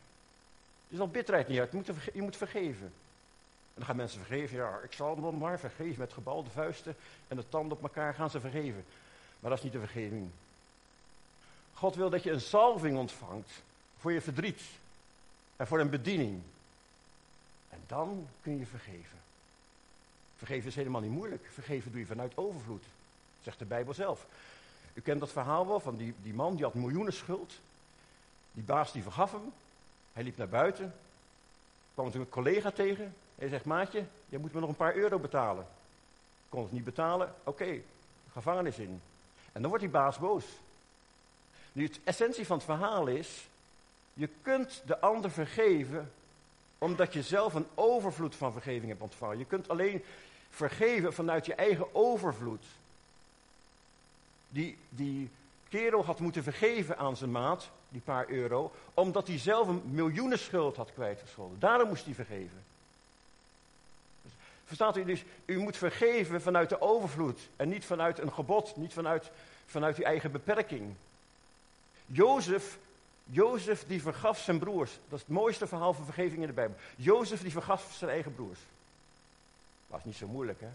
Dus dan bitterheid niet uit, je moet, je moet vergeven. En dan gaan mensen vergeven, ja, ik zal dan maar vergeven. Met gebalde vuisten en de tanden op elkaar gaan ze vergeven. Maar dat is niet de vergeving. God wil dat je een salving ontvangt voor je verdriet en voor een bediening. En dan kun je vergeven. Vergeven is helemaal niet moeilijk. Vergeven doe je vanuit overvloed, zegt de Bijbel zelf. U kent dat verhaal wel van die, die man die had miljoenen schuld. Die baas die vergaf hem. Hij liep naar buiten. Kwam toen een collega tegen. Hij zegt, maatje, je moet me nog een paar euro betalen. Kon het niet betalen, oké, gevangenis in. En dan wordt die baas boos. Nu, de essentie van het verhaal is, je kunt de ander vergeven omdat je zelf een overvloed van vergeving hebt ontvangen. Je kunt alleen vergeven vanuit je eigen overvloed. Die, die kerel had moeten vergeven aan zijn maat, die paar euro, omdat hij zelf een miljoenen schuld had kwijtgescholden. Daarom moest hij vergeven. Verstaat u dus? U moet vergeven vanuit de overvloed en niet vanuit een gebod, niet vanuit, vanuit uw eigen beperking. Jozef, Jozef die vergaf zijn broers. Dat is het mooiste verhaal van vergeving in de Bijbel. Jozef die vergaf zijn eigen broers. Was niet zo moeilijk, hè?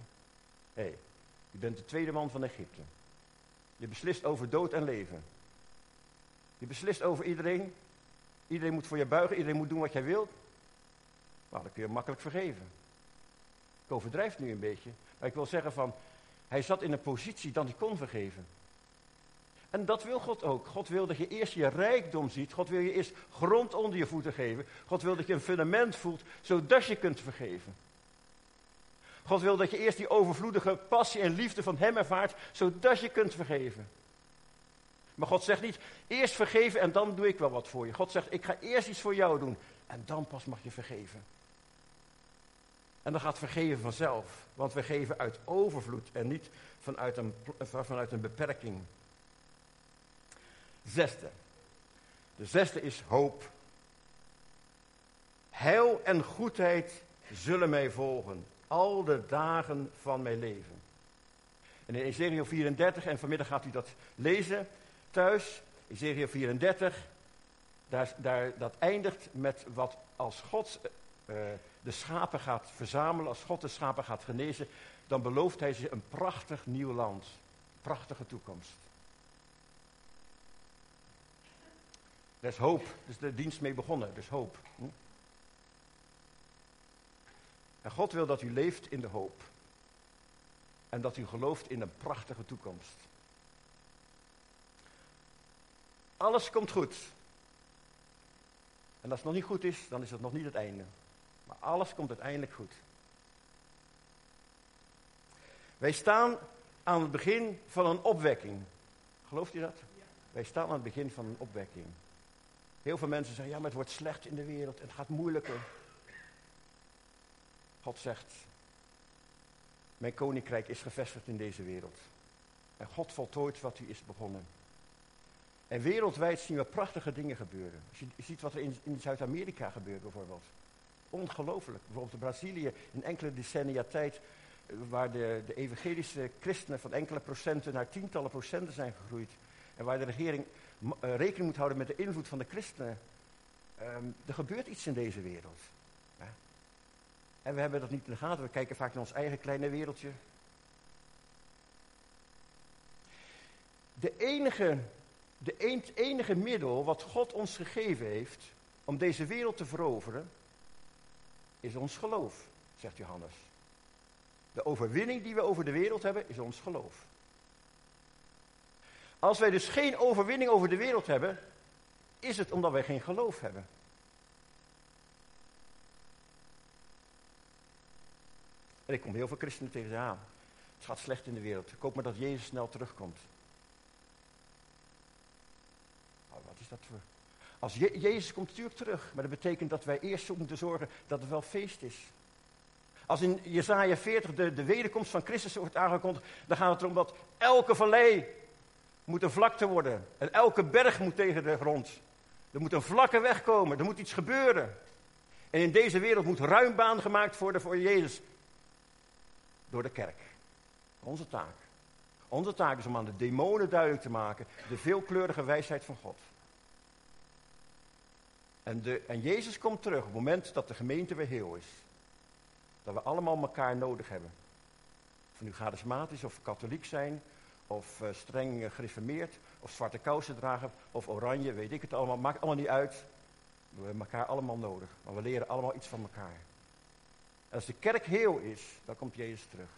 Hé, hey, je bent de tweede man van Egypte. Je beslist over dood en leven. Je beslist over iedereen. Iedereen moet voor je buigen, iedereen moet doen wat jij wilt. Nou, dan kun je makkelijk vergeven. Ik overdrijf nu een beetje, maar ik wil zeggen van, hij zat in een positie dat hij kon vergeven. En dat wil God ook. God wil dat je eerst je rijkdom ziet. God wil je eerst grond onder je voeten geven. God wil dat je een fundament voelt, zodat je kunt vergeven. God wil dat je eerst die overvloedige passie en liefde van Hem ervaart, zodat je kunt vergeven. Maar God zegt niet, eerst vergeven en dan doe ik wel wat voor je. God zegt, ik ga eerst iets voor jou doen en dan pas mag je vergeven. En dan gaat vergeven vanzelf. Want we geven uit overvloed en niet vanuit een, vanuit een beperking. Zesde. De zesde is hoop. Heil en goedheid zullen mij volgen. Al de dagen van mijn leven. En in Ezekiel 34, en vanmiddag gaat u dat lezen thuis. Ezekiel 34, daar, daar, dat eindigt met wat als God uh, de schapen gaat verzamelen, als God de schapen gaat genezen, dan belooft hij ze een prachtig nieuw land. Prachtige toekomst. Er is hoop. Is de dienst mee begonnen. Is hoop. Hm? En God wil dat u leeft in de hoop. En dat u gelooft in een prachtige toekomst. Alles komt goed. En als het nog niet goed is, dan is het nog niet het einde. Maar alles komt uiteindelijk goed. Wij staan aan het begin van een opwekking. Gelooft u dat? Wij staan aan het begin van een opwekking. Heel veel mensen zeggen, ja, maar het wordt slecht in de wereld en het gaat moeilijker. God zegt, mijn koninkrijk is gevestigd in deze wereld. En God voltooit wat hij is begonnen. En wereldwijd zien we prachtige dingen gebeuren. Als je ziet wat er in, in Zuid-Amerika gebeurt bijvoorbeeld. Ongelooflijk. Bijvoorbeeld in Brazilië in enkele decennia tijd, eh, waar de, de evangelische christenen van enkele procenten naar tientallen procenten zijn gegroeid. En waar de regering uh, rekening moet houden met de invloed van de christenen. Um, er gebeurt iets in deze wereld. En we hebben dat niet in de gaten. We kijken vaak naar ons eigen kleine wereldje. De enige, de enige middel wat God ons gegeven heeft om deze wereld te veroveren, is ons geloof, zegt Johannes. De overwinning die we over de wereld hebben, is ons geloof. Als wij dus geen overwinning over de wereld hebben, is het omdat wij geen geloof hebben. En ik kom heel veel christenen tegen aan. Het gaat slecht in de wereld. Ik hoop maar dat Jezus snel terugkomt. Nou, wat dat voor als Jezus komt natuurlijk terug, maar dat betekent dat wij eerst moeten zorgen dat het wel feest is. Als in Jesaja 40 de, de wederkomst van Christus wordt aangekondigd, dan gaat het erom dat elke vallei moet een vlakte worden. En elke berg moet tegen de grond. Er moet een vlakke weg komen. Er moet iets gebeuren. En in deze wereld moet ruim baan gemaakt worden voor Jezus. Door de kerk. Onze taak. Onze taak is om aan de demonen duidelijk te maken de veelkleurige wijsheid van God. En, de, en Jezus komt terug op het moment dat de gemeente weer heel is. Dat we allemaal elkaar nodig hebben. Of nu charismatisch of katholiek zijn, of uh, streng gereformeerd, of zwarte kousen dragen, of oranje, weet ik het allemaal. Maakt allemaal niet uit. We hebben elkaar allemaal nodig. Maar we leren allemaal iets van elkaar. En als de kerk heel is, dan komt Jezus terug.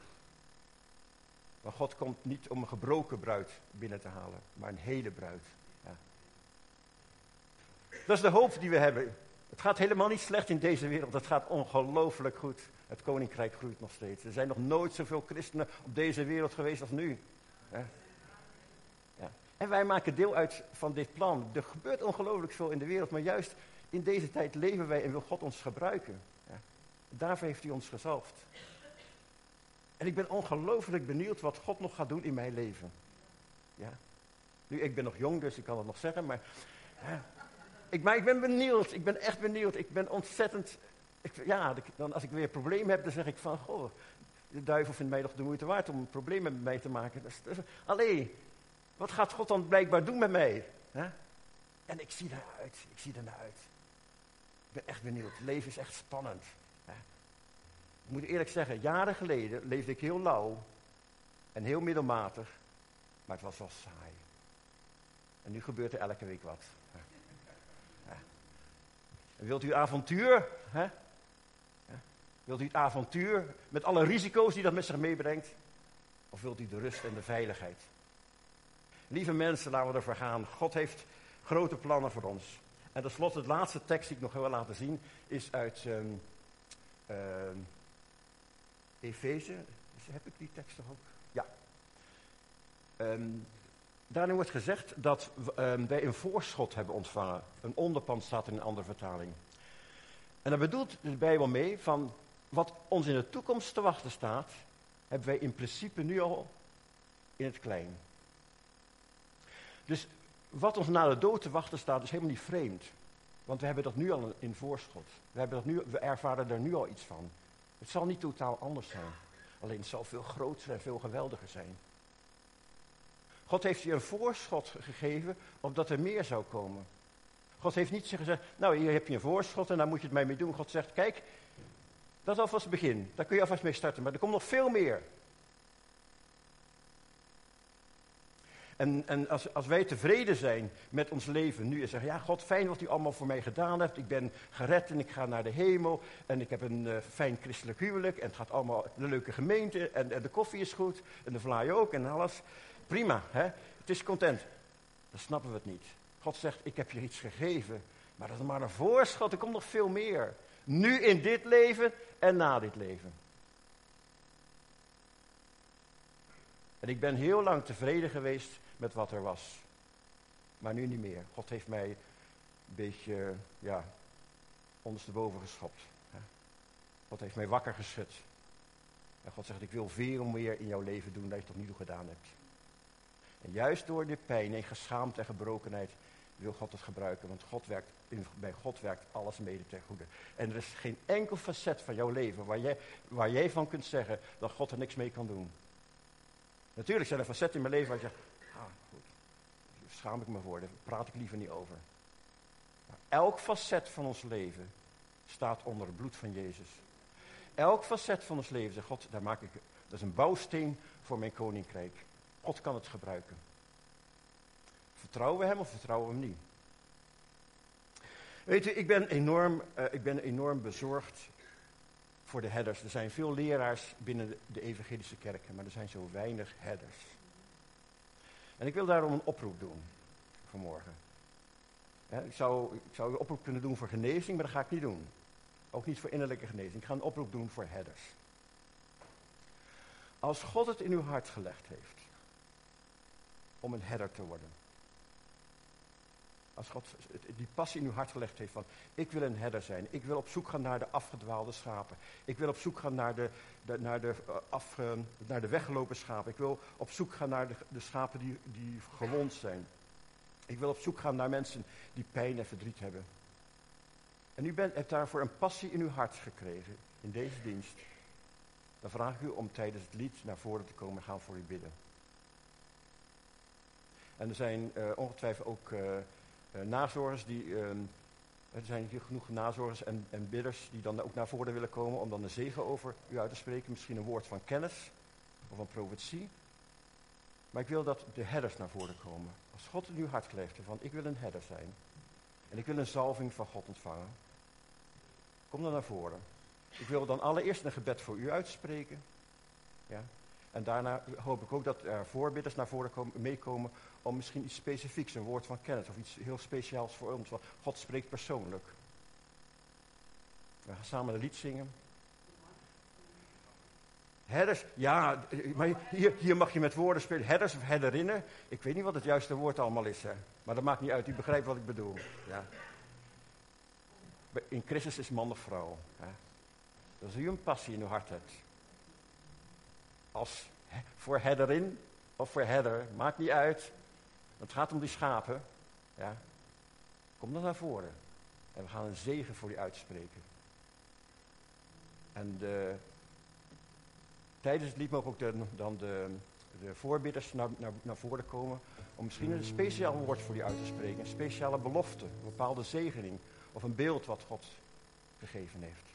Maar God komt niet om een gebroken bruid binnen te halen, maar een hele bruid. Dat is de hoop die we hebben. Het gaat helemaal niet slecht in deze wereld. Het gaat ongelooflijk goed. Het koninkrijk groeit nog steeds. Er zijn nog nooit zoveel christenen op deze wereld geweest als nu. En wij maken deel uit van dit plan. Er gebeurt ongelooflijk veel in de wereld, maar juist in deze tijd leven wij en wil God ons gebruiken. Ja. Daarvoor heeft hij ons gezalfd. En ik ben ongelooflijk benieuwd wat God nog gaat doen in mijn leven. Ja. Nu, ik ben nog jong, dus ik kan het nog zeggen, maar... Ik, maar ik ben benieuwd, ik ben echt benieuwd. Ik ben ontzettend... Ik, ja, dan, als ik weer een probleem heb, dan zeg ik van... Goh, de duivel vindt mij nog de moeite waard om problemen met mij te maken. Dus, dus, allee, wat gaat God dan blijkbaar doen met mij? En ik zie eruit, ik zie er naar uit. Ik ben echt benieuwd. Het leven is echt spannend. Ik moet eerlijk zeggen, jaren geleden leefde ik heel lauw en heel middelmatig, maar het was wel saai. En nu gebeurt er elke week wat. Wilt u avontuur? Hè? Wilt u het avontuur met alle risico's die dat met zich meebrengt? Of wilt u de rust en de veiligheid? Lieve mensen, laten we ervoor gaan. God heeft grote plannen voor ons. En tenslotte, het laatste tekst die ik nog wil laten zien, is uit um, Efeze. Heb ik die tekst toch ook? Ja. Um, daarin wordt gezegd dat um, wij een voorschot hebben ontvangen. Een onderpand staat in een andere vertaling. En daar bedoelt de Bijbel mee van wat ons in de toekomst te wachten staat, hebben wij in principe nu al in het klein. Dus wat ons na de dood te wachten staat, is helemaal niet vreemd. Want we hebben dat nu al in voorschot. We, hebben dat nu, we ervaren er nu al iets van. Het zal niet totaal anders zijn. Alleen het zal veel groter en veel geweldiger zijn. God heeft je een voorschot gegeven opdat er meer zou komen. God heeft niet gezegd, nou hier heb je een voorschot en daar moet je het mee doen. God zegt, kijk, dat is alvast het begin. Daar kun je alvast mee starten. Maar er komt nog veel meer. En, en als, als, wij tevreden zijn met ons leven nu en zeggen, ja God, fijn wat u allemaal voor mij gedaan hebt. Ik ben gered en ik ga naar de hemel en ik heb een uh, fijn christelijk huwelijk en het gaat allemaal een leuke gemeente en, en de koffie is goed en de vlaai ook en alles. Prima, hè? het is content. Dan snappen we het niet. God zegt, ik heb je iets gegeven, maar dat is maar een voorschot, er komt nog veel meer. Nu in dit leven en na dit leven. En ik ben heel lang tevreden geweest met wat er was. Maar nu niet meer. God heeft mij een beetje, ja, ondersteboven geschopt. God heeft mij wakker geschud. En God zegt, ik wil veel meer in jouw leven doen dan je tot nu toe gedaan hebt. En juist door de pijn en geschaamd en gebrokenheid wil God het gebruiken. Want God werkt, bij God werkt alles mede ten goede. En er is geen enkel facet van jouw leven waar jij, waar jij van kunt zeggen dat God er niks mee kan doen. Natuurlijk zijn er facetten in mijn leven waar je zegt, ah, goed, schaam ik me voor, daar praat ik liever niet over. Maar elk facet van ons leven staat onder het bloed van Jezus. Elk facet van ons leven, zegt God, daar maak ik, dat is een bouwsteen voor mijn koninkrijk. God kan het gebruiken. Vertrouwen we hem of vertrouwen we hem niet? Weet u, ik ben enorm, uh, ik ben enorm bezorgd voor de herders. Er zijn veel leraars binnen de evangelische kerken, maar er zijn zo weinig herders. En ik wil daarom een oproep doen vanmorgen. ik, zou, ik zou een oproep kunnen doen voor genezing, maar dat ga ik niet doen. Ook niet voor innerlijke genezing. Ik ga een oproep doen voor herders. Als God het in uw hart gelegd heeft om een herder te worden. Als God die passie in uw hart gelegd heeft van, ik wil een herder zijn. Ik wil op zoek gaan naar de afgedwaalde schapen. Ik wil op zoek gaan naar de, naar de, uh, af, uh, naar de weggelopen schapen. Ik wil op zoek gaan naar de, de schapen die, die gewond zijn. Ik wil op zoek gaan naar mensen die pijn en verdriet hebben. En u bent, hebt daarvoor een passie in uw hart gekregen, in deze dienst. Dan vraag ik u om tijdens het lied naar voren te komen en gaan voor u bidden. En er zijn uh, ongetwijfeld ook uh, uh, nazorgers die. Uh, er zijn hier genoeg nazorgers en, en bidders die dan ook naar voren willen komen om dan de zegen over u uit te spreken. Misschien een woord van kennis of een profetie. Maar ik wil dat de herders naar voren komen. Als God in uw hart legt van ik wil een herder zijn. En ik wil een zalving van God ontvangen. Kom dan naar voren. Ik wil dan allereerst een gebed voor u uitspreken. Ja. En daarna hoop ik ook dat er voorbidders naar voren komen, meekomen om misschien iets specifieks, een woord van kennis of iets heel speciaals voor ons. Want God spreekt persoonlijk. We gaan samen een lied zingen. Herders, ja, maar hier, hier mag je met woorden spelen. Herders of herderinnen. Ik weet niet wat het juiste woord allemaal is, hè. Maar dat maakt niet uit, u begrijpt wat ik bedoel. Ja. In Christus is man of vrouw. Hè. Als u een passie in uw hart hebt. Als voor herderin of voor herder, maakt niet uit. Het gaat om die schapen. Ja. Kom dan naar voren. En we gaan een zegen voor u uitspreken. En de, tijdens het lied mogen ook dan de, de voorbidders naar, naar, naar voren komen. Om misschien een speciaal woord voor u uit te spreken. Een speciale belofte. Een bepaalde zegening. Of een beeld wat God gegeven heeft.